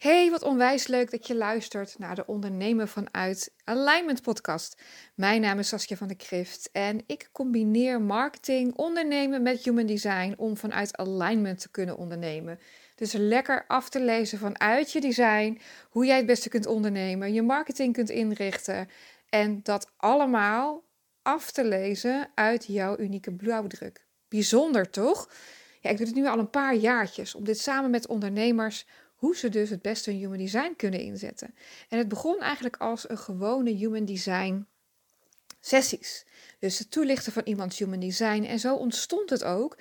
Hey, wat onwijs leuk dat je luistert naar de Ondernemen vanuit Alignment podcast. Mijn naam is Saskia van der Krift en ik combineer marketing, ondernemen met human design om vanuit alignment te kunnen ondernemen. Dus lekker af te lezen vanuit je design, hoe jij het beste kunt ondernemen, je marketing kunt inrichten en dat allemaal af te lezen uit jouw unieke blauwdruk. Bijzonder toch? Ja, ik doe het nu al een paar jaartjes om dit samen met ondernemers hoe ze dus het beste hun human design kunnen inzetten. En het begon eigenlijk als een gewone human design sessies. Dus het toelichten van iemands human design. En zo ontstond het ook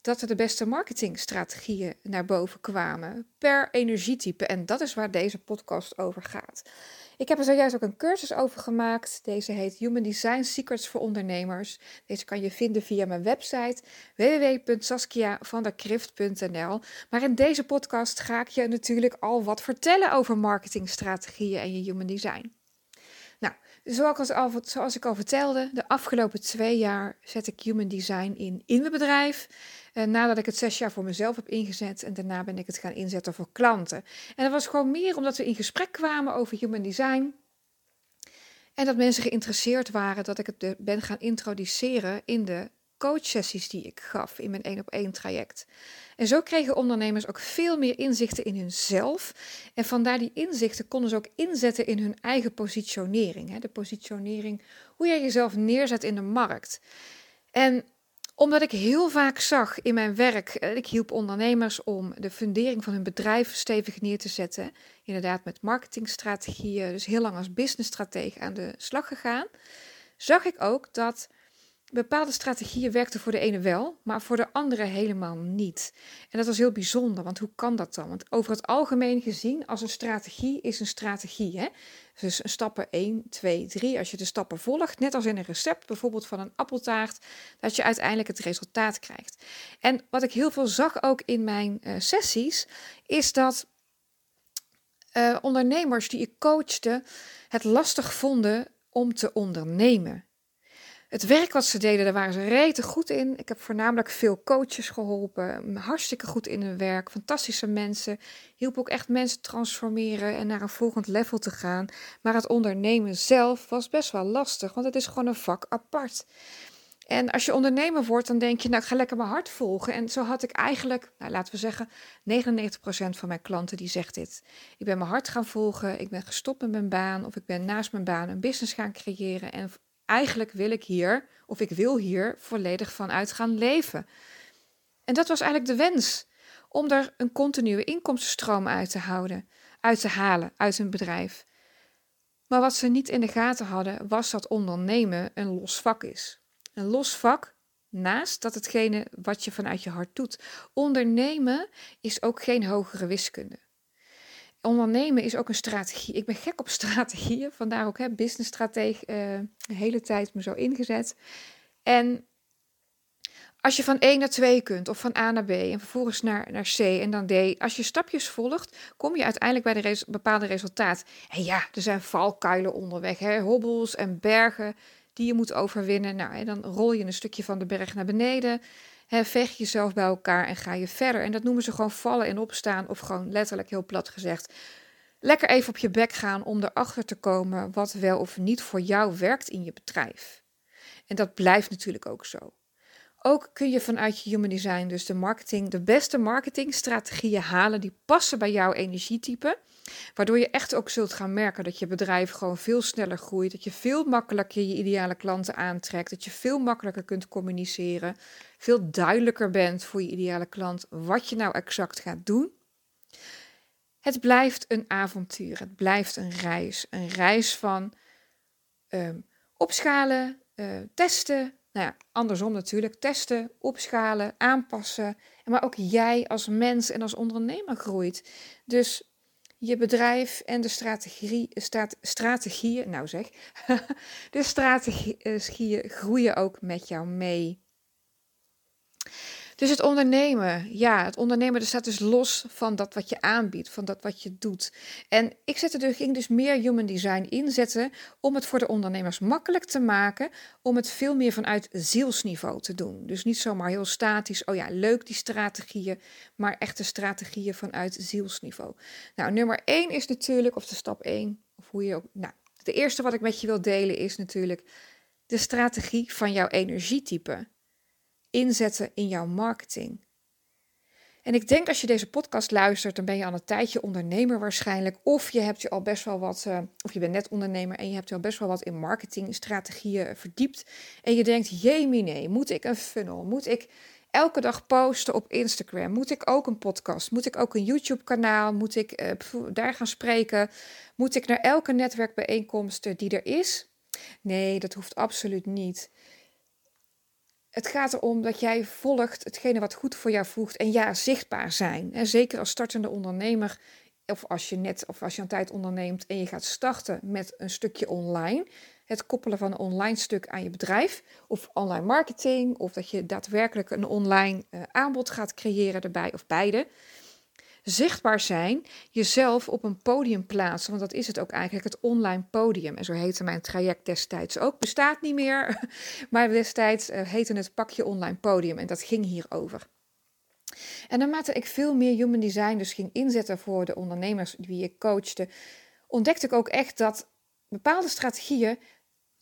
dat er de beste marketingstrategieën naar boven kwamen per energietype. En dat is waar deze podcast over gaat. Ik heb er zojuist ook een cursus over gemaakt. Deze heet Human Design Secrets voor Ondernemers. Deze kan je vinden via mijn website www.saskiavanderkrift.nl. Maar in deze podcast ga ik je natuurlijk al wat vertellen over marketingstrategieën en je human design. Nou, zoals, al, zoals ik al vertelde, de afgelopen twee jaar zet ik human design in in mijn bedrijf. Uh, nadat ik het zes jaar voor mezelf heb ingezet en daarna ben ik het gaan inzetten voor klanten. En dat was gewoon meer omdat we in gesprek kwamen over human design. En dat mensen geïnteresseerd waren dat ik het ben gaan introduceren in de coachsessies die ik gaf in mijn één op één traject. En zo kregen ondernemers ook veel meer inzichten in hunzelf. En vandaar die inzichten konden ze ook inzetten in hun eigen positionering. Hè? De positionering, hoe jij jezelf neerzet in de markt. En omdat ik heel vaak zag in mijn werk, eh, ik hielp ondernemers om de fundering van hun bedrijf stevig neer te zetten. Inderdaad, met marketingstrategieën, dus heel lang als businessstratege aan de slag gegaan. Zag ik ook dat bepaalde strategieën werkten voor de ene wel, maar voor de andere helemaal niet. En dat was heel bijzonder, want hoe kan dat dan? Want over het algemeen gezien, als een strategie is een strategie. Hè? Dus stappen 1, 2, 3. Als je de stappen volgt, net als in een recept, bijvoorbeeld van een appeltaart, dat je uiteindelijk het resultaat krijgt. En wat ik heel veel zag ook in mijn uh, sessies, is dat uh, ondernemers die ik coachte het lastig vonden om te ondernemen. Het werk wat ze deden, daar waren ze rete goed in. Ik heb voornamelijk veel coaches geholpen. Hartstikke goed in hun werk. Fantastische mensen. Hielp ook echt mensen transformeren en naar een volgend level te gaan. Maar het ondernemen zelf was best wel lastig, want het is gewoon een vak apart. En als je ondernemer wordt, dan denk je, nou, ik ga lekker mijn hart volgen. En zo had ik eigenlijk, nou, laten we zeggen, 99% van mijn klanten die zegt dit. Ik ben mijn hart gaan volgen, ik ben gestopt met mijn baan of ik ben naast mijn baan een business gaan creëren en eigenlijk wil ik hier, of ik wil hier volledig vanuit gaan leven. En dat was eigenlijk de wens, om er een continue inkomstenstroom uit te houden, uit te halen uit een bedrijf. Maar wat ze niet in de gaten hadden, was dat ondernemen een los vak is. Een los vak naast dat hetgene wat je vanuit je hart doet. Ondernemen is ook geen hogere wiskunde ondernemen is ook een strategie. Ik ben gek op strategieën, vandaar ook hè, businessstratege uh, de hele tijd me zo ingezet. En als je van 1 naar 2 kunt, of van A naar B en vervolgens naar, naar C en dan D, als je stapjes volgt, kom je uiteindelijk bij een bepaalde resultaat. En ja, er zijn valkuilen onderweg, hè, hobbels en bergen die je moet overwinnen. Nou, en dan rol je een stukje van de berg naar beneden. He, vecht jezelf bij elkaar en ga je verder. En dat noemen ze gewoon vallen en opstaan, of gewoon letterlijk heel plat gezegd. Lekker even op je bek gaan om erachter te komen wat wel of niet voor jou werkt in je bedrijf. En dat blijft natuurlijk ook zo. Ook kun je vanuit je human design dus de marketing, de beste marketingstrategieën halen die passen bij jouw energietype. Waardoor je echt ook zult gaan merken dat je bedrijf gewoon veel sneller groeit. Dat je veel makkelijker je ideale klanten aantrekt. Dat je veel makkelijker kunt communiceren. Veel duidelijker bent voor je ideale klant wat je nou exact gaat doen. Het blijft een avontuur. Het blijft een reis. Een reis van ehm, opschalen, uh, testen. Nou ja, andersom natuurlijk. Testen, opschalen, aanpassen. Maar ook jij als mens en als ondernemer groeit. Dus je bedrijf en de strategie, strategieën, nou zeg, de strategieën groeien ook met jou mee. Dus het ondernemen, ja, het ondernemen dat staat dus los van dat wat je aanbiedt, van dat wat je doet. En ik zette dus, ging dus meer human design inzetten om het voor de ondernemers makkelijk te maken, om het veel meer vanuit zielsniveau te doen. Dus niet zomaar heel statisch, oh ja, leuk die strategieën, maar echte strategieën vanuit zielsniveau. Nou, nummer één is natuurlijk, of de stap één, of hoe je ook, nou, de eerste wat ik met je wil delen is natuurlijk de strategie van jouw energietype inzetten in jouw marketing. En ik denk als je deze podcast luistert, dan ben je al een tijdje ondernemer waarschijnlijk. Of je hebt je al best wel wat, uh, of je bent net ondernemer en je hebt je al best wel wat in marketingstrategieën verdiept. En je denkt, jemine, moet ik een funnel? Moet ik elke dag posten op Instagram? Moet ik ook een podcast? Moet ik ook een YouTube kanaal? Moet ik uh, daar gaan spreken? Moet ik naar elke netwerkbijeenkomst die er is? Nee, dat hoeft absoluut niet. Het gaat erom dat jij volgt hetgene wat goed voor jou voegt en ja, zichtbaar zijn. En zeker als startende ondernemer, of als je net of als je een tijd onderneemt en je gaat starten met een stukje online. Het koppelen van een online stuk aan je bedrijf, of online marketing, of dat je daadwerkelijk een online uh, aanbod gaat creëren erbij, of beide zichtbaar zijn, jezelf op een podium plaatsen. Want dat is het ook eigenlijk, het online podium. En zo heette mijn traject destijds ook. Bestaat niet meer, maar destijds uh, heette het pakje online podium. En dat ging hierover. En naarmate ik veel meer human design dus ging inzetten voor de ondernemers die ik coachte, ontdekte ik ook echt dat bepaalde strategieën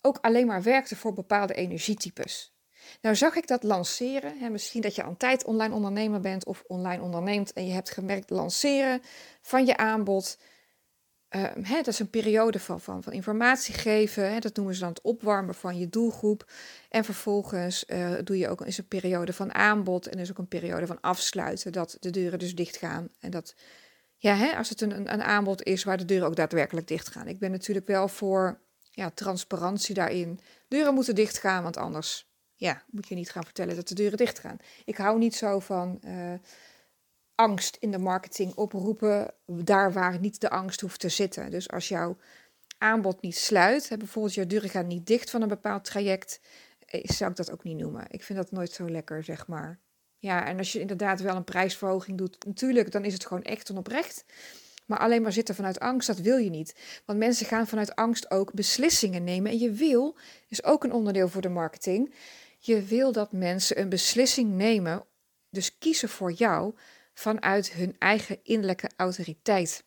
ook alleen maar werkten voor bepaalde energietypes. Nou zag ik dat lanceren. Hè, misschien dat je aan tijd online ondernemer bent of online onderneemt en je hebt gemerkt lanceren van je aanbod. Uh, hè, dat is een periode van, van, van informatie geven. Hè, dat noemen ze dan het opwarmen van je doelgroep. En vervolgens uh, doe je ook is een periode van aanbod en is ook een periode van afsluiten. Dat de deuren dus dicht gaan. En dat, ja, hè, als het een, een, een aanbod is waar de deuren ook daadwerkelijk dicht gaan. Ik ben natuurlijk wel voor ja, transparantie daarin. Deuren moeten dicht gaan, want anders ja, moet je niet gaan vertellen dat de deuren dicht gaan. Ik hou niet zo van uh, angst in de marketing oproepen, daar waar niet de angst hoeft te zitten. Dus als jouw aanbod niet sluit, hè, bijvoorbeeld je deuren gaan niet dicht van een bepaald traject, eh, zou ik dat ook niet noemen. Ik vind dat nooit zo lekker, zeg maar. Ja, en als je inderdaad wel een prijsverhoging doet, natuurlijk, dan is het gewoon echt en oprecht. Maar alleen maar zitten vanuit angst, dat wil je niet. Want mensen gaan vanuit angst ook beslissingen nemen. En je wil, is ook een onderdeel voor de marketing. Je wil dat mensen een beslissing nemen, dus kiezen voor jou vanuit hun eigen innerlijke autoriteit.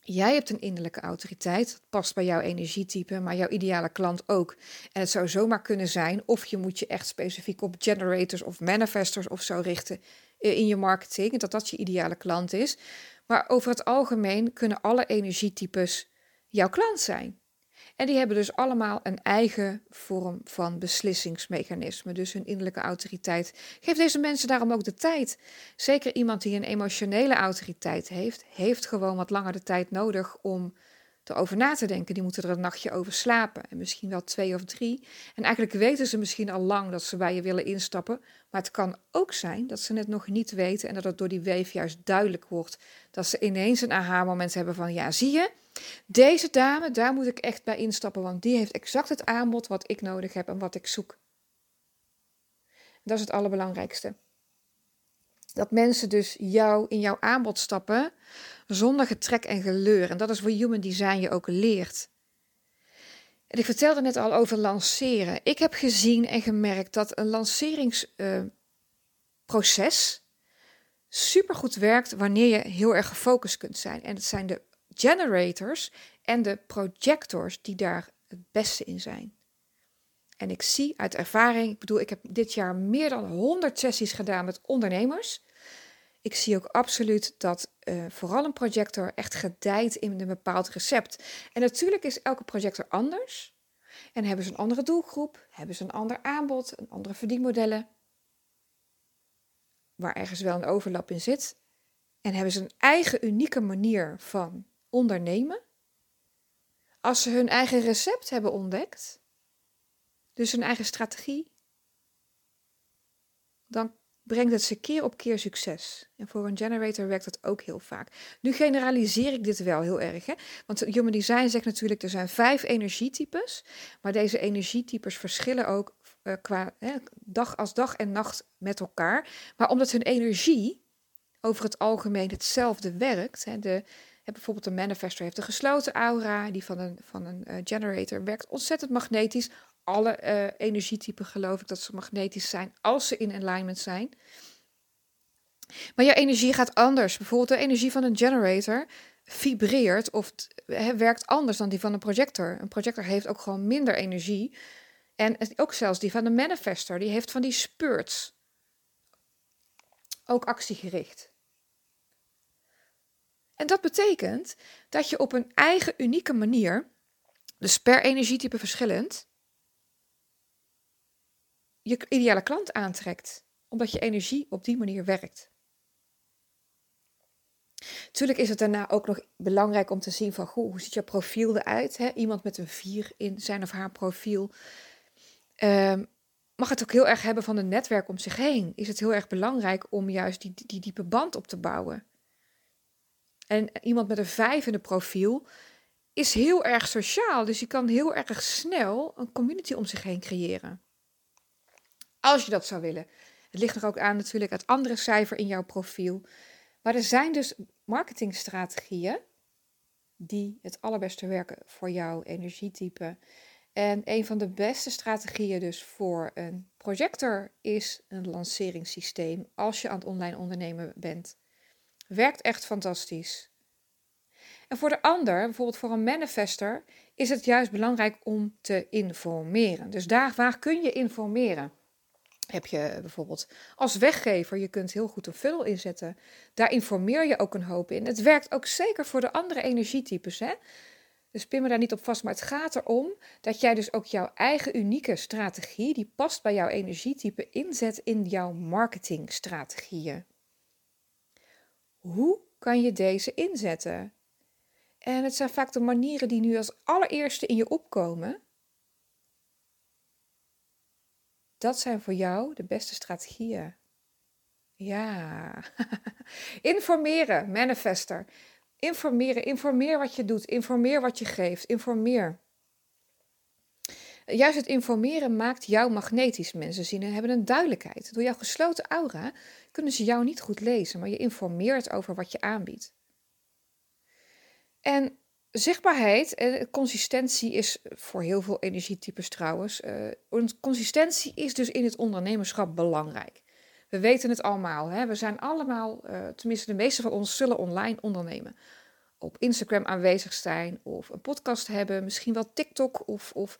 Jij hebt een innerlijke autoriteit, dat past bij jouw energietype, maar jouw ideale klant ook. En het zou zomaar kunnen zijn, of je moet je echt specifiek op generators of manifestors of zo richten in je marketing, dat dat je ideale klant is. Maar over het algemeen kunnen alle energietypes jouw klant zijn. En die hebben dus allemaal een eigen vorm van beslissingsmechanisme, dus hun innerlijke autoriteit. Geef deze mensen daarom ook de tijd. Zeker iemand die een emotionele autoriteit heeft, heeft gewoon wat langer de tijd nodig om erover na te denken. Die moeten er een nachtje over slapen en misschien wel twee of drie. En eigenlijk weten ze misschien al lang dat ze bij je willen instappen, maar het kan ook zijn dat ze het nog niet weten en dat het door die weef juist duidelijk wordt. Dat ze ineens een aha-moment hebben van ja, zie je, deze dame, daar moet ik echt bij instappen, want die heeft exact het aanbod wat ik nodig heb en wat ik zoek. Dat is het allerbelangrijkste. Dat mensen dus jou in jouw aanbod stappen zonder getrek en geleur. En dat is wat Human Design je ook leert. En ik vertelde net al over lanceren. Ik heb gezien en gemerkt dat een lanceringsproces uh, supergoed werkt wanneer je heel erg gefocust kunt zijn. En het zijn de generators en de projectors die daar het beste in zijn. En ik zie uit ervaring, ik bedoel, ik heb dit jaar meer dan 100 sessies gedaan met ondernemers. Ik zie ook absoluut dat uh, vooral een projector echt gedijt in een bepaald recept. En natuurlijk is elke projector anders. En hebben ze een andere doelgroep, hebben ze een ander aanbod, een andere verdienmodellen. Waar ergens wel een overlap in zit. En hebben ze een eigen unieke manier van ondernemen. Als ze hun eigen recept hebben ontdekt, dus hun eigen strategie, dan brengt het ze keer op keer succes. En voor een generator werkt dat ook heel vaak. Nu generaliseer ik dit wel heel erg. Hè? Want Human Design zegt natuurlijk, er zijn vijf energietypes. Maar deze energietypes verschillen ook uh, qua hè, dag als dag en nacht met elkaar. Maar omdat hun energie over het algemeen hetzelfde werkt. Hè, de, bijvoorbeeld een manifestor heeft een gesloten aura, die van een, van een uh, generator werkt ontzettend magnetisch. Alle uh, energietypen geloof ik dat ze magnetisch zijn als ze in alignment zijn. Maar jouw energie gaat anders. Bijvoorbeeld de energie van een generator vibreert of werkt anders dan die van een projector. Een projector heeft ook gewoon minder energie. En ook zelfs die van de manifestor, die heeft van die spurts. Ook actiegericht. En dat betekent dat je op een eigen unieke manier, dus per energietype verschillend, je ideale klant aantrekt. Omdat je energie op die manier werkt. Tuurlijk is het daarna ook nog belangrijk om te zien van goh, hoe ziet je profiel eruit? Hè? Iemand met een 4 in zijn of haar profiel. Um, mag het ook heel erg hebben van een netwerk om zich heen. Is het heel erg belangrijk om juist die, die diepe band op te bouwen. En iemand met een 5 in het profiel is heel erg sociaal. Dus je kan heel erg snel een community om zich heen creëren. Als je dat zou willen. Het ligt er ook aan natuurlijk het andere cijfer in jouw profiel. Maar er zijn dus marketingstrategieën die het allerbeste werken voor jouw energietype. En een van de beste strategieën dus voor een projector is een lanceringssysteem als je aan het online ondernemen bent. Werkt echt fantastisch. En voor de ander, bijvoorbeeld voor een manifester, is het juist belangrijk om te informeren. Dus daar waar kun je informeren? heb je bijvoorbeeld als weggever, je kunt heel goed een funnel inzetten. Daar informeer je ook een hoop in. Het werkt ook zeker voor de andere energietypes. Hè? Dus pin me daar niet op vast, maar het gaat erom dat jij dus ook jouw eigen unieke strategie, die past bij jouw energietype, inzet in jouw marketingstrategieën. Hoe kan je deze inzetten? En het zijn vaak de manieren die nu als allereerste in je opkomen. Dat zijn voor jou de beste strategieën. Ja. Informeren, manifester. Informeren, informeer wat je doet, informeer wat je geeft, informeer. Juist het informeren maakt jou magnetisch. Mensen zien en hebben een duidelijkheid. Door jouw gesloten aura kunnen ze jou niet goed lezen, maar je informeert over wat je aanbiedt. En Zichtbaarheid en consistentie is voor heel veel energietypes trouwens. Uh, consistentie is dus in het ondernemerschap belangrijk. We weten het allemaal. Hè? We zijn allemaal, uh, tenminste de meeste van ons, zullen online ondernemen. Op Instagram aanwezig zijn of een podcast hebben, misschien wel TikTok of, of,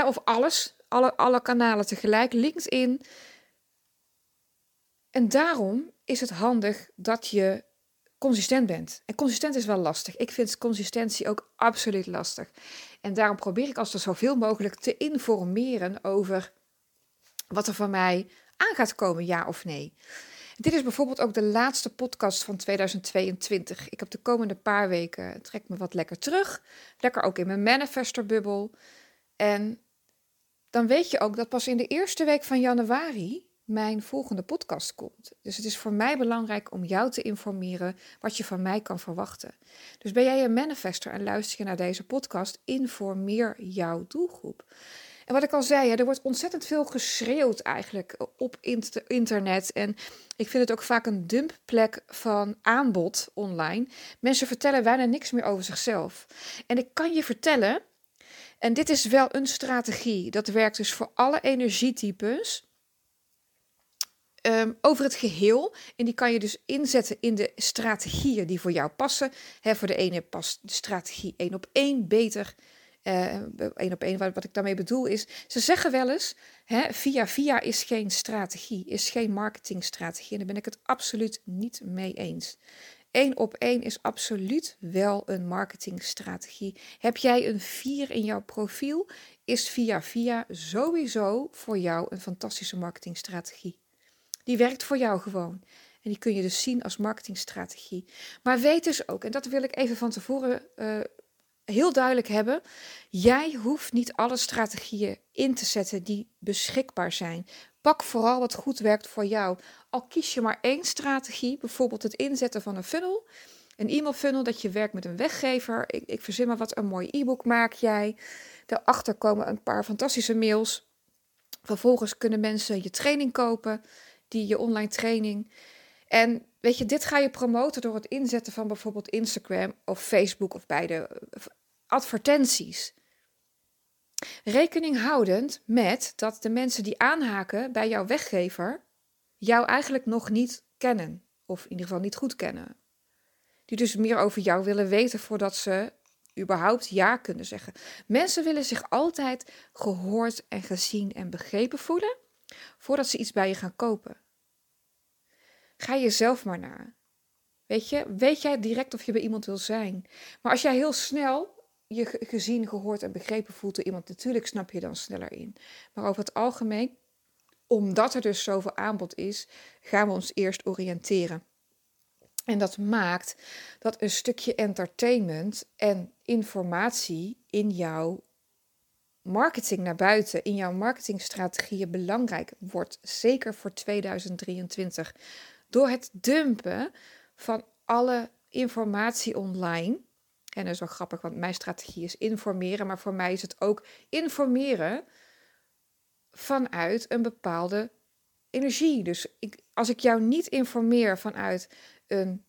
of alles. Alle, alle kanalen tegelijk, LinkedIn. En daarom is het handig dat je consistent bent. En consistent is wel lastig. Ik vind consistentie ook absoluut lastig. En daarom probeer ik als er zoveel mogelijk te informeren over wat er van mij aan gaat komen, ja of nee. Dit is bijvoorbeeld ook de laatste podcast van 2022. Ik heb de komende paar weken trek me wat lekker terug. Lekker ook in mijn manifestorbubbel. En dan weet je ook dat pas in de eerste week van januari mijn volgende podcast komt. Dus het is voor mij belangrijk om jou te informeren wat je van mij kan verwachten. Dus ben jij een manifester en luister je naar deze podcast, informeer jouw doelgroep. En wat ik al zei, er wordt ontzettend veel geschreeuwd eigenlijk op internet. En ik vind het ook vaak een dumpplek van aanbod online. Mensen vertellen bijna niks meer over zichzelf. En ik kan je vertellen, en dit is wel een strategie, dat werkt dus voor alle energietypes um, over het geheel. En die kan je dus inzetten in de strategieën die voor jou passen. He, voor de ene past de strategie één op één beter. Uh, één op één, wat, wat, ik daarmee bedoel is, ze zeggen wel eens, hè, via via is geen strategie, is geen marketingstrategie. En daar ben ik het absoluut niet mee eens. Eén op één is absoluut wel een marketingstrategie. Heb jij een 4 in jouw profiel, is via via sowieso voor jou een fantastische marketingstrategie. Die werkt voor jou gewoon. En die kun je dus zien als marketingstrategie. Maar weet dus ook, en dat wil ik even van tevoren uh, heel duidelijk hebben. Jij hoeft niet alle strategieën in te zetten die beschikbaar zijn. Pak vooral wat goed werkt voor jou. Al kies je maar één strategie, bijvoorbeeld het inzetten van een funnel. Een e-mail funnel dat je werkt met een weggever. Ik, ik verzin maar wat, een mooi e-book maak jij. Daarachter komen een paar fantastische mails Vervolgens kunnen mensen je training kopen, die je online training. En weet je, dit ga je promoten door het inzetten van bijvoorbeeld Instagram of Facebook of beide advertenties. Rekening houdend met dat de mensen die aanhaken bij jouw weggever jou eigenlijk nog niet kennen, of in ieder geval niet goed kennen. Die dus meer over jou willen weten voordat ze überhaupt ja kunnen zeggen. Mensen willen zich altijd gehoord en gezien en begrepen voelen voordat ze iets bij je gaan kopen. Ga jezelf maar na. Weet je, weet jij direct of je bij iemand wil zijn. Maar als jij heel snel je gezien, gehoord en begrepen voelt door iemand, natuurlijk snap je dan sneller in. Maar over het algemeen, omdat er dus zoveel aanbod is, gaan we ons eerst oriënteren. En dat maakt dat een stukje entertainment en informatie in jouw marketing naar buiten, in jouw marketingstrategieën belangrijk wordt. Zeker voor 2023. Door het dumpen van alle informatie online. En dat is wel grappig, want mijn strategie is informeren, maar voor mij is het ook informeren vanuit een bepaalde energie. Dus ik, als ik jou niet informeer vanuit een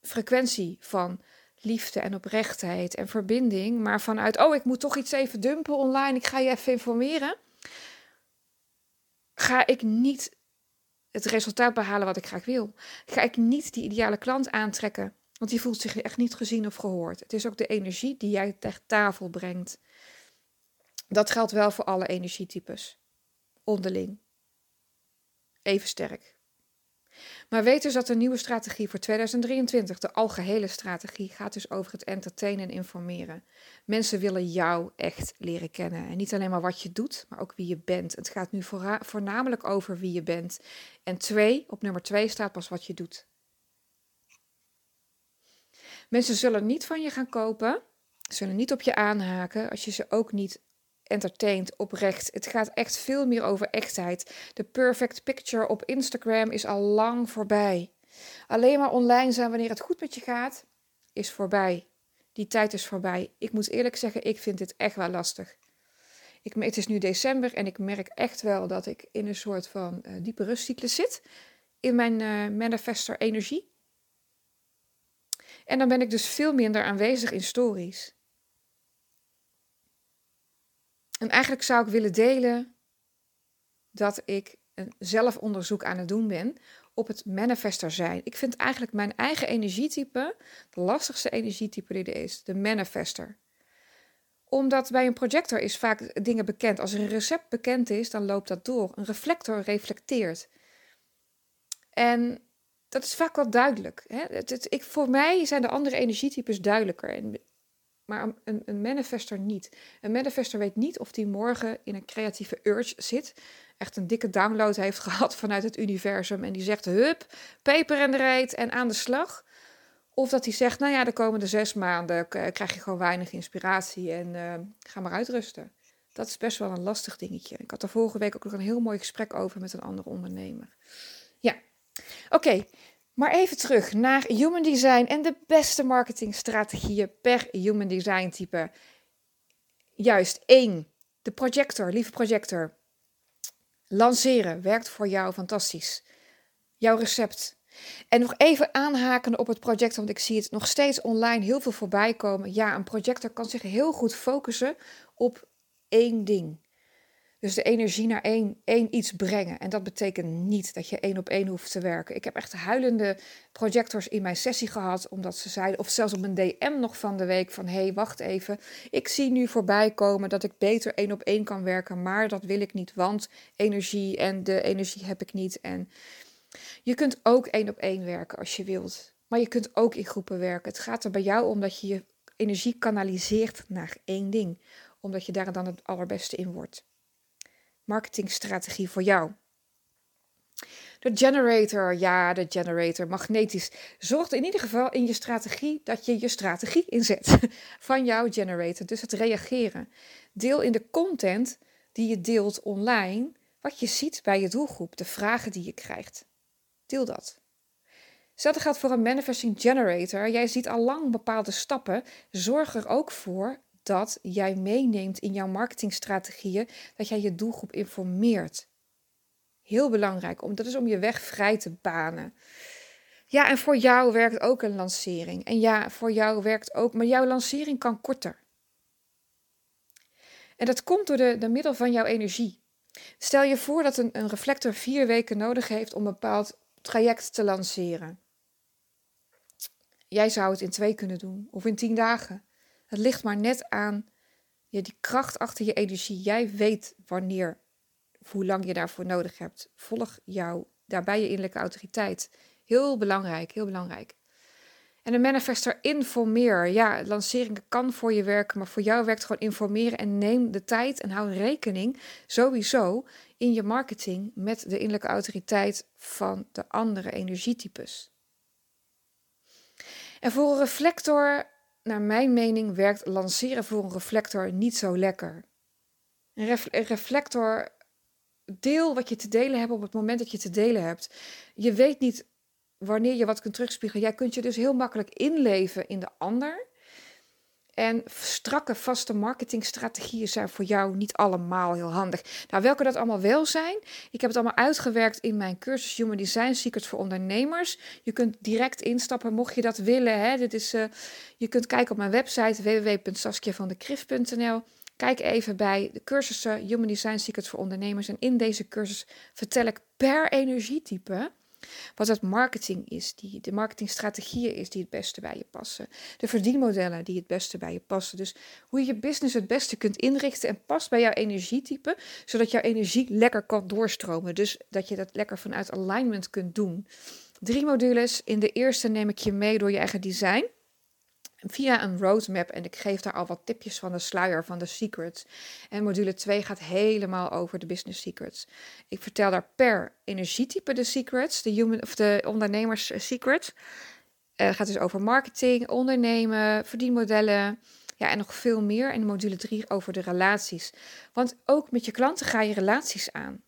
frequentie van liefde en oprechtheid en verbinding, maar vanuit, oh, ik moet toch iets even dumpen online, ik ga je even informeren, ga ik niet het resultaat behalen wat ik graag wil. Ga ik niet die ideale klant aantrekken, want die voelt zich echt niet gezien of gehoord. Het is ook de energie die jij ter tafel brengt. Dat geldt wel voor alle energietypes, onderling. Even sterk. Maar weet dus dat de nieuwe strategie voor 2023, de algehele strategie, gaat dus over het entertainen en informeren. Mensen willen jou echt leren kennen. En niet alleen maar wat je doet, maar ook wie je bent. Het gaat nu voornamelijk over wie je bent. En twee, op nummer twee staat pas wat je doet. Mensen zullen niet van je gaan kopen, zullen niet op je aanhaken als je ze ook niet entertaint, oprecht. Het gaat echt veel meer over echtheid. De perfect picture op Instagram is al lang voorbij. Alleen maar online zijn wanneer het goed met je gaat, is voorbij. Die tijd is voorbij. Ik moet eerlijk zeggen, ik vind dit echt wel lastig. Ik, het is nu december en ik merk echt wel dat ik in een soort van uh, diepe rustcyclus zit. In mijn uh, manifester energie. En dan ben ik dus veel minder aanwezig in stories. En eigenlijk zou ik willen delen dat ik een zelfonderzoek aan het doen ben op het manifester zijn. Ik vind eigenlijk mijn eigen energietype, de lastigste energietype die er is, de manifester. Omdat bij een projector is vaak dingen bekend. Als er een recept bekend is, dan loopt dat door. Een reflector reflecteert. En dat is vaak wel duidelijk. Hè? Het, ik, voor mij zijn de andere energietypes duidelijker. En maar een, een manifester niet. Een manifester weet niet of hij morgen in een creatieve urge zit, echt een dikke download heeft gehad vanuit het universum en die zegt hup, peper en de reet en aan de slag. Of dat hij zegt, nou ja, de komende zes maanden krijg je gewoon weinig inspiratie en uh, ga maar uitrusten. Dat is best wel een lastig dingetje. Ik had er vorige week ook nog een heel mooi gesprek over met een andere ondernemer. Ja, oké. Maar even terug naar human design en de beste marketingstrategieën per human design type. Juist één, de projector, lieve projector. Lanceren werkt voor jou fantastisch. Jouw recept. En nog even aanhaken op het projector, want ik zie het nog steeds online heel veel voorbij komen. Ja, een projector kan zich heel goed focussen op één ding. Dus de energie naar één, één iets brengen. En dat betekent niet dat je één op één hoeft te werken. Ik heb echt huilende projectors in mijn sessie gehad, omdat ze zeiden, of zelfs op een DM nog van de week, van hé, hey, wacht even. Ik zie nu voorbij komen dat ik beter één op één kan werken, maar dat wil ik niet, want energie en de energie heb ik niet. En je kunt ook één op één werken als je wilt. Maar je kunt ook in groepen werken. Het gaat er bij jou om dat je je energie kanaliseert naar één ding, omdat je daar dan het allerbeste in wordt marketingstrategie voor jou. De generator, ja, de generator, magnetisch. Zorgt in ieder geval in je strategie dat je je strategie inzet van jouw generator. Dus het reageren. Deel in de content die je deelt online wat je ziet bij je doelgroep, de vragen die je krijgt. Deel dat. Hetzelfde geldt voor een manifesting generator. Jij ziet al lang bepaalde stappen. Zorg er ook voor dat jij meeneemt in jouw marketingstrategieën dat jij je doelgroep informeert. Heel belangrijk, om, dat is om je weg vrij te banen. Ja, en voor jou werkt ook een lancering. En ja, voor jou werkt ook, maar jouw lancering kan korter. En dat komt door de, de middel van jouw energie. Stel je voor dat een, een reflector vier weken nodig heeft om een bepaald traject te lanceren. Jij zou het in twee kunnen doen of in tien dagen. Het ligt maar net aan je, die kracht achter je energie. Jij weet wanneer, hoe lang je daarvoor nodig hebt. Volg jou daarbij je innerlijke autoriteit. Heel belangrijk, heel belangrijk. En de manifester informeer. Ja, lanceringen kan voor je werken, maar voor jou werkt gewoon informeren en neem de tijd en hou rekening sowieso in je marketing met de innerlijke autoriteit van de andere energietypes. En voor een reflector, naar mijn mening, werkt lanceren voor een reflector niet zo lekker. Een, ref een reflector, deel wat je te delen hebt op het moment dat je te delen hebt. Je weet niet wanneer je wat kunt terugspiegelen. Jij kunt je dus heel makkelijk inleven in de ander. En strakke, vaste marketingstrategieën zijn voor jou niet allemaal heel handig. Nou, welke dat allemaal wel zijn, ik heb het allemaal uitgewerkt in mijn cursus Human Design Secrets voor ondernemers. Je kunt direct instappen, mocht je dat willen. Hè. Dit is, uh, je kunt kijken op mijn website www.saskiavandekrift.nl. Kijk even bij de cursussen Human Design Secrets voor ondernemers. En in deze cursus vertel ik per energietype wat het marketing is, die, de marketingstrategieën is die het beste bij je passen. De verdienmodellen die het beste bij je passen. Dus hoe je je business het beste kunt inrichten en past bij jouw energietype, zodat jouw energie lekker kan doorstromen. Dus dat je dat lekker vanuit alignment kunt doen. Drie modules. In de eerste neem ik je mee door je eigen design via een roadmap en ik geef daar al wat tipjes van de sluier van de secrets. En module 2 gaat helemaal over de business secrets. Ik vertel daar per energietype de secrets, de, human, of de ondernemers secrets. Uh, het gaat dus over marketing, ondernemen, verdienmodellen. Ja, en nog veel meer. En module 3 over de relaties. Want ook met je klanten ga je relaties aan.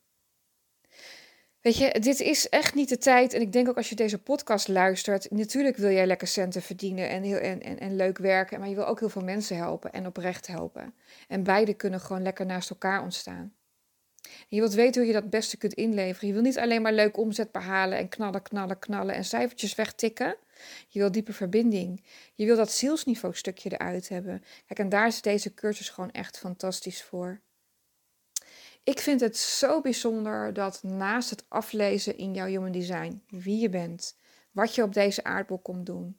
Weet je, dit is echt niet de tijd. En ik denk ook als je deze podcast luistert. Natuurlijk wil jij lekker centen verdienen en, heel, en, en, en leuk werken. Maar je wil ook heel veel mensen helpen en oprecht helpen. En beide kunnen gewoon lekker naast elkaar ontstaan. je wilt weten hoe je dat beste kunt inleveren. Je wil niet alleen maar leuk omzet behalen en knallen, knallen, knallen en cijfertjes wegtikken. Je wil diepe verbinding. Je wil dat zielsniveau stukje eruit hebben. Kijk, en daar is deze cursus gewoon echt fantastisch voor. Ik vind het zo bijzonder dat naast het aflezen in jouw human design, wie je bent, wat je op deze aardbol komt doen,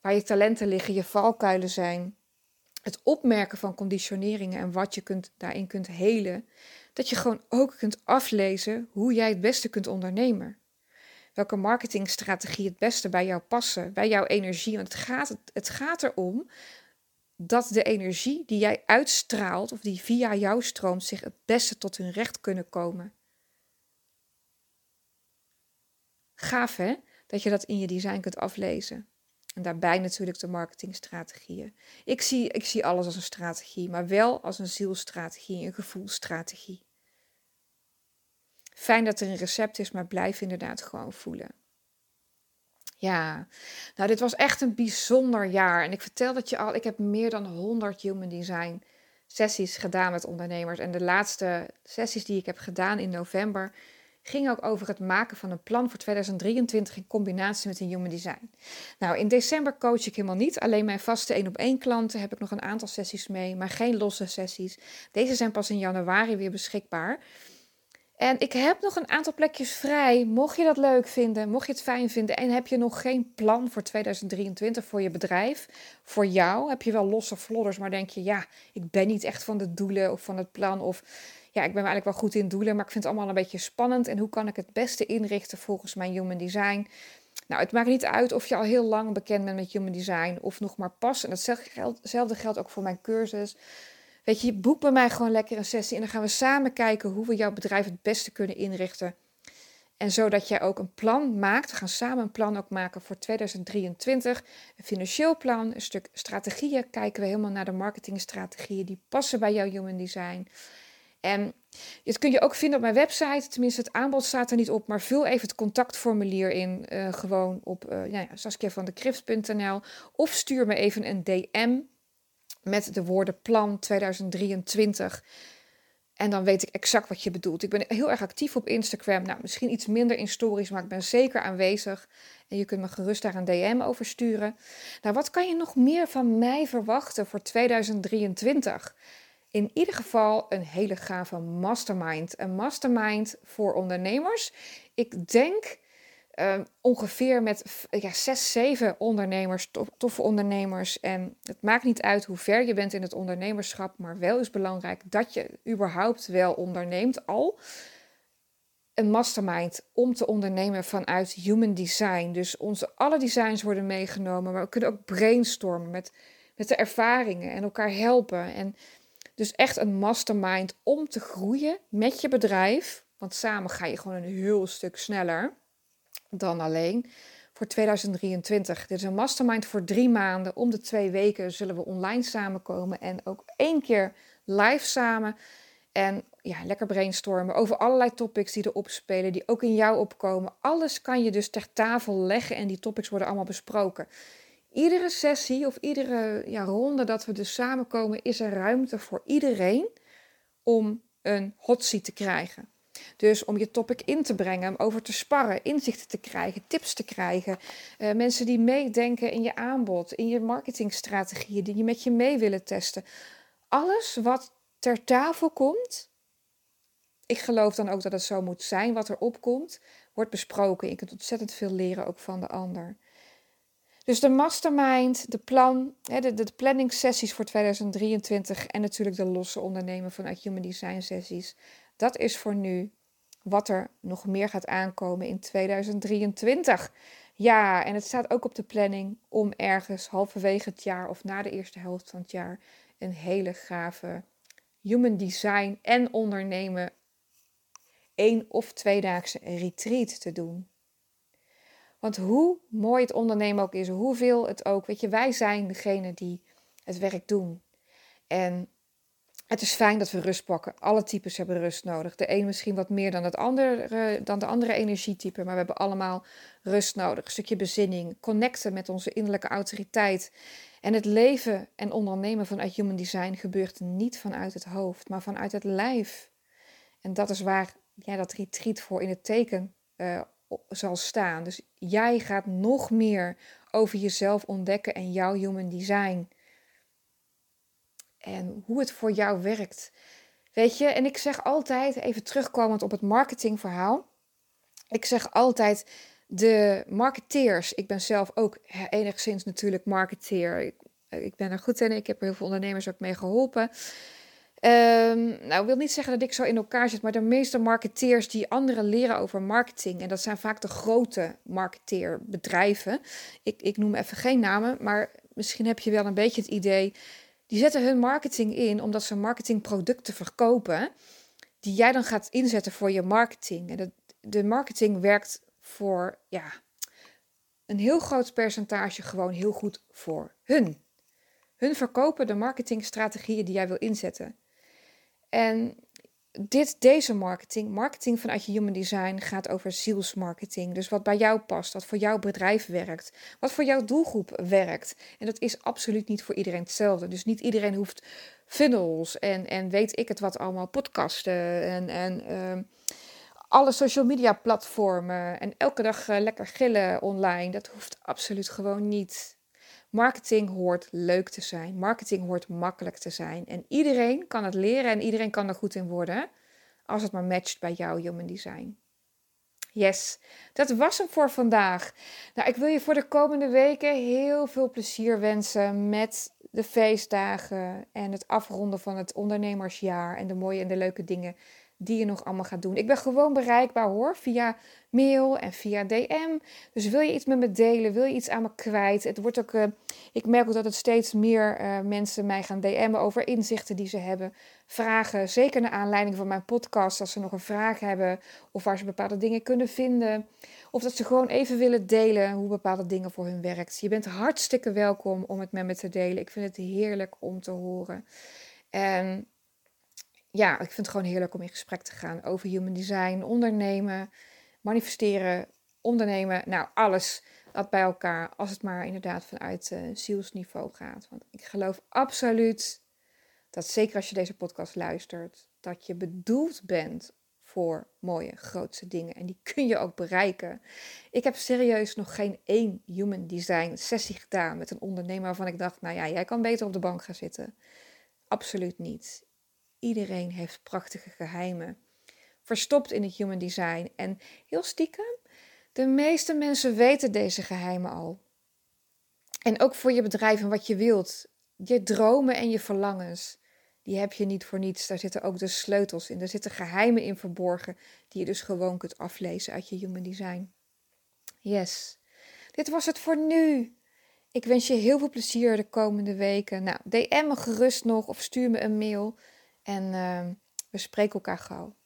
waar je talenten liggen, je valkuilen zijn, het opmerken van conditioneringen en wat je kunt, daarin kunt helen, dat je gewoon ook kunt aflezen hoe jij het beste kunt ondernemen. Welke marketingstrategie het beste bij jou passen, bij jouw energie. Want het gaat, het gaat erom dat de energie die jij uitstraalt of die via jou stroomt zich het beste tot hun recht kunnen komen. Gaaf hè, dat je dat in je design kunt aflezen. En daarbij natuurlijk de marketingstrategieën. Ik zie, ik zie alles als een strategie, maar wel als een zielstrategie, een gevoelstrategie. Fijn dat er een recept is, maar blijf inderdaad gewoon voelen. Ja, nou dit was echt een bijzonder jaar. En ik vertel dat je al, ik heb meer dan 100 human design sessies gedaan met ondernemers. En de laatste sessies die ik heb gedaan in november gingen ook over het maken van een plan voor 2023 in combinatie met een human design. Nou, in december coach ik helemaal niet. Alleen mijn vaste één op één klanten heb ik nog een aantal sessies mee, maar geen losse sessies. Deze zijn pas in januari weer beschikbaar. En ik heb nog een aantal plekjes vrij. Mocht je dat leuk vinden, mocht je het fijn vinden en heb je nog geen plan voor 2023 voor je bedrijf, voor jou, heb je wel losse vlodders, maar denk je, ja, ik ben niet echt van de doelen of van het plan of ja, ik ben eigenlijk wel goed in doelen, maar ik vind het allemaal een beetje spannend en hoe kan ik het beste inrichten volgens mijn human design? Nou, het maakt niet uit of je al heel lang bekend bent met human design of nog maar pas. En datzelfde geldt ook voor mijn cursus. Weet je, boek bij mij gewoon lekker een sessie en dan gaan we samen kijken hoe we jouw bedrijf het beste kunnen inrichten. En zodat jij ook een plan maakt. We gaan samen een plan ook maken voor 2023. Een financieel plan, een stuk strategieën. Kijken we helemaal naar de marketingstrategieën die passen bij jouw human design. En dit kun je ook vinden op mijn website. Tenminste, het aanbod staat er niet op. Maar vul even het contactformulier in. Uh, gewoon op uh, ja, Of stuur me even een DM met de woorden plan 2023. En dan weet ik exact wat je bedoelt. Ik ben heel erg actief op Instagram. Nou, misschien iets minder in stories, maar ik ben zeker aanwezig. En je kunt me gerust daar een DM over sturen. Nou, wat kan je nog meer van mij verwachten voor 2023? In ieder geval een hele gave mastermind. Een mastermind voor ondernemers. Ik denk Ehm, ongeveer met ja, zes, zeven ondernemers, toffe ondernemers. En het maakt niet uit hoe ver je bent in het ondernemerschap, maar wel is belangrijk dat je überhaupt wel onderneemt al. Een mastermind om te ondernemen vanuit human design. Dus onze alle designs worden meegenomen, maar we kunnen ook brainstormen met, met de ervaringen en elkaar helpen. En dus echt een mastermind om te groeien met je bedrijf. Want samen ga je gewoon een heel stuk sneller dan alleen voor 2023. Dit is een mastermind voor drie maanden. Om de twee weken zullen we online samenkomen en ook één keer live samen. En ja, lekker brainstormen over allerlei topics die erop spelen, die ook in jou opkomen. Alles kan je dus ter tafel leggen en die topics worden allemaal besproken. Iedere sessie of iedere ja, ronde dat we dus samenkomen, is er ruimte voor iedereen om een hot seat te krijgen. Dus om je topic in te brengen, over te sparren, inzichten te krijgen, tips te krijgen. Uh, mensen die meedenken in je aanbod, in je marketingstrategieën, die je met je mee willen testen. Alles wat ter tafel komt, ik geloof dan ook dat het zo moet zijn, wat er opkomt, wordt besproken. Je kunt ontzettend veel leren ook van de ander. Dus de mastermind, de plan, de, de planning sessies voor 2023 en natuurlijk de losse ondernemen vanuit Human Design sessies. Dat is voor nu wat er nog meer gaat aankomen in 2023. Ja, en het staat ook op de planning om ergens halverwege het jaar of na de eerste helft van het jaar een hele gave human design en ondernemen één of tweedaagse retreat te doen. Want hoe mooi het ondernemen ook is, hoeveel het ook, weet je, wij zijn degene die het werk doen. En het is fijn dat we rust pakken. Alle types hebben rust nodig. De een misschien wat meer dan, het andere, dan de andere energietype, maar we hebben allemaal rust nodig. Een stukje bezinning, connecten met onze innerlijke autoriteit. En het leven en ondernemen vanuit Human Design gebeurt niet vanuit het hoofd, maar vanuit het lijf. En dat is waar ja, dat retreat voor in het teken uh, zal staan. Dus jij gaat nog meer over jezelf ontdekken en jouw Human Design en hoe het voor jou werkt. Weet je, en ik zeg altijd, even terugkomend op het marketingverhaal. Ik zeg altijd, de marketeers, ik ben zelf ook enigszins natuurlijk marketeer. Ik, ik ben er goed in, ik heb heel veel ondernemers ook mee geholpen. Um, nou, ik wil niet zeggen dat ik zo in elkaar zit, maar de meeste marketeers die anderen leren over marketing, en dat zijn vaak de grote marketeerbedrijven. Ik, ik noem even geen namen, maar misschien heb je wel een beetje het idee die zetten hun marketing in omdat ze marketingproducten verkopen, die jij dan gaat inzetten voor je marketing. En de, de marketing werkt voor ja, een heel groot percentage gewoon heel goed voor hun. Hun verkopen de marketingstrategieën die jij wil inzetten. En dit, deze marketing, marketing vanuit je human design, gaat over zielsmarketing. Dus wat bij jou past, wat voor jouw bedrijf werkt, wat voor jouw doelgroep werkt. En dat is absoluut niet voor iedereen hetzelfde. Dus niet iedereen hoeft funnels en, en weet ik het wat allemaal, podcasten en, en uh, alle social media platformen en elke dag uh, lekker gillen online. Dat hoeft absoluut gewoon niet. Marketing hoort leuk te zijn. Marketing hoort makkelijk te zijn. En iedereen kan het leren en iedereen kan er goed in worden. Als het maar matcht bij jouw human design. Yes, dat was hem voor vandaag. Nou, ik wil je voor de komende weken heel veel plezier wensen met de feestdagen en het afronden van het ondernemersjaar en de mooie en de leuke dingen die je nog allemaal gaat doen. Ik ben gewoon bereikbaar hoor, via mail en via DM. Dus wil je iets met me delen, wil je iets aan me kwijt. Het wordt ook, uh, ik merk ook dat het steeds meer uh, mensen mij gaan DM'en over inzichten die ze hebben. Vragen, zeker naar aanleiding van mijn podcast, als ze nog een vraag hebben of waar ze bepaalde dingen kunnen vinden. Of dat ze gewoon even willen delen hoe bepaalde dingen voor hun werkt. Je bent hartstikke welkom om het met me te delen. Ik vind het heerlijk om te horen. En ja, ik vind het gewoon heerlijk om in gesprek te gaan over human design, ondernemen, manifesteren, ondernemen. Nou, alles dat bij elkaar, als het maar inderdaad vanuit uh, zielsniveau gaat. Want ik geloof absoluut dat zeker als je deze podcast luistert, dat je bedoeld bent voor mooie, grootste dingen. En die kun je ook bereiken. Ik heb serieus nog geen één human design sessie gedaan met een ondernemer waarvan ik dacht, nou ja, jij kan beter op de bank gaan zitten. Absoluut niet. Iedereen heeft prachtige geheimen. Verstopt in het human design. En heel stiekem, de meeste mensen weten deze geheimen al. En ook voor je bedrijf en wat je wilt. Je dromen en je verlangens die heb je niet voor niets. Daar zitten ook de sleutels in. Er zitten geheimen in verborgen die je dus gewoon kunt aflezen uit je human design. Yes, dit was het voor nu. Ik wens je heel veel plezier de komende weken. Nou, DM me gerust nog of stuur me een mail. En uh, we spreken elkaar gauw.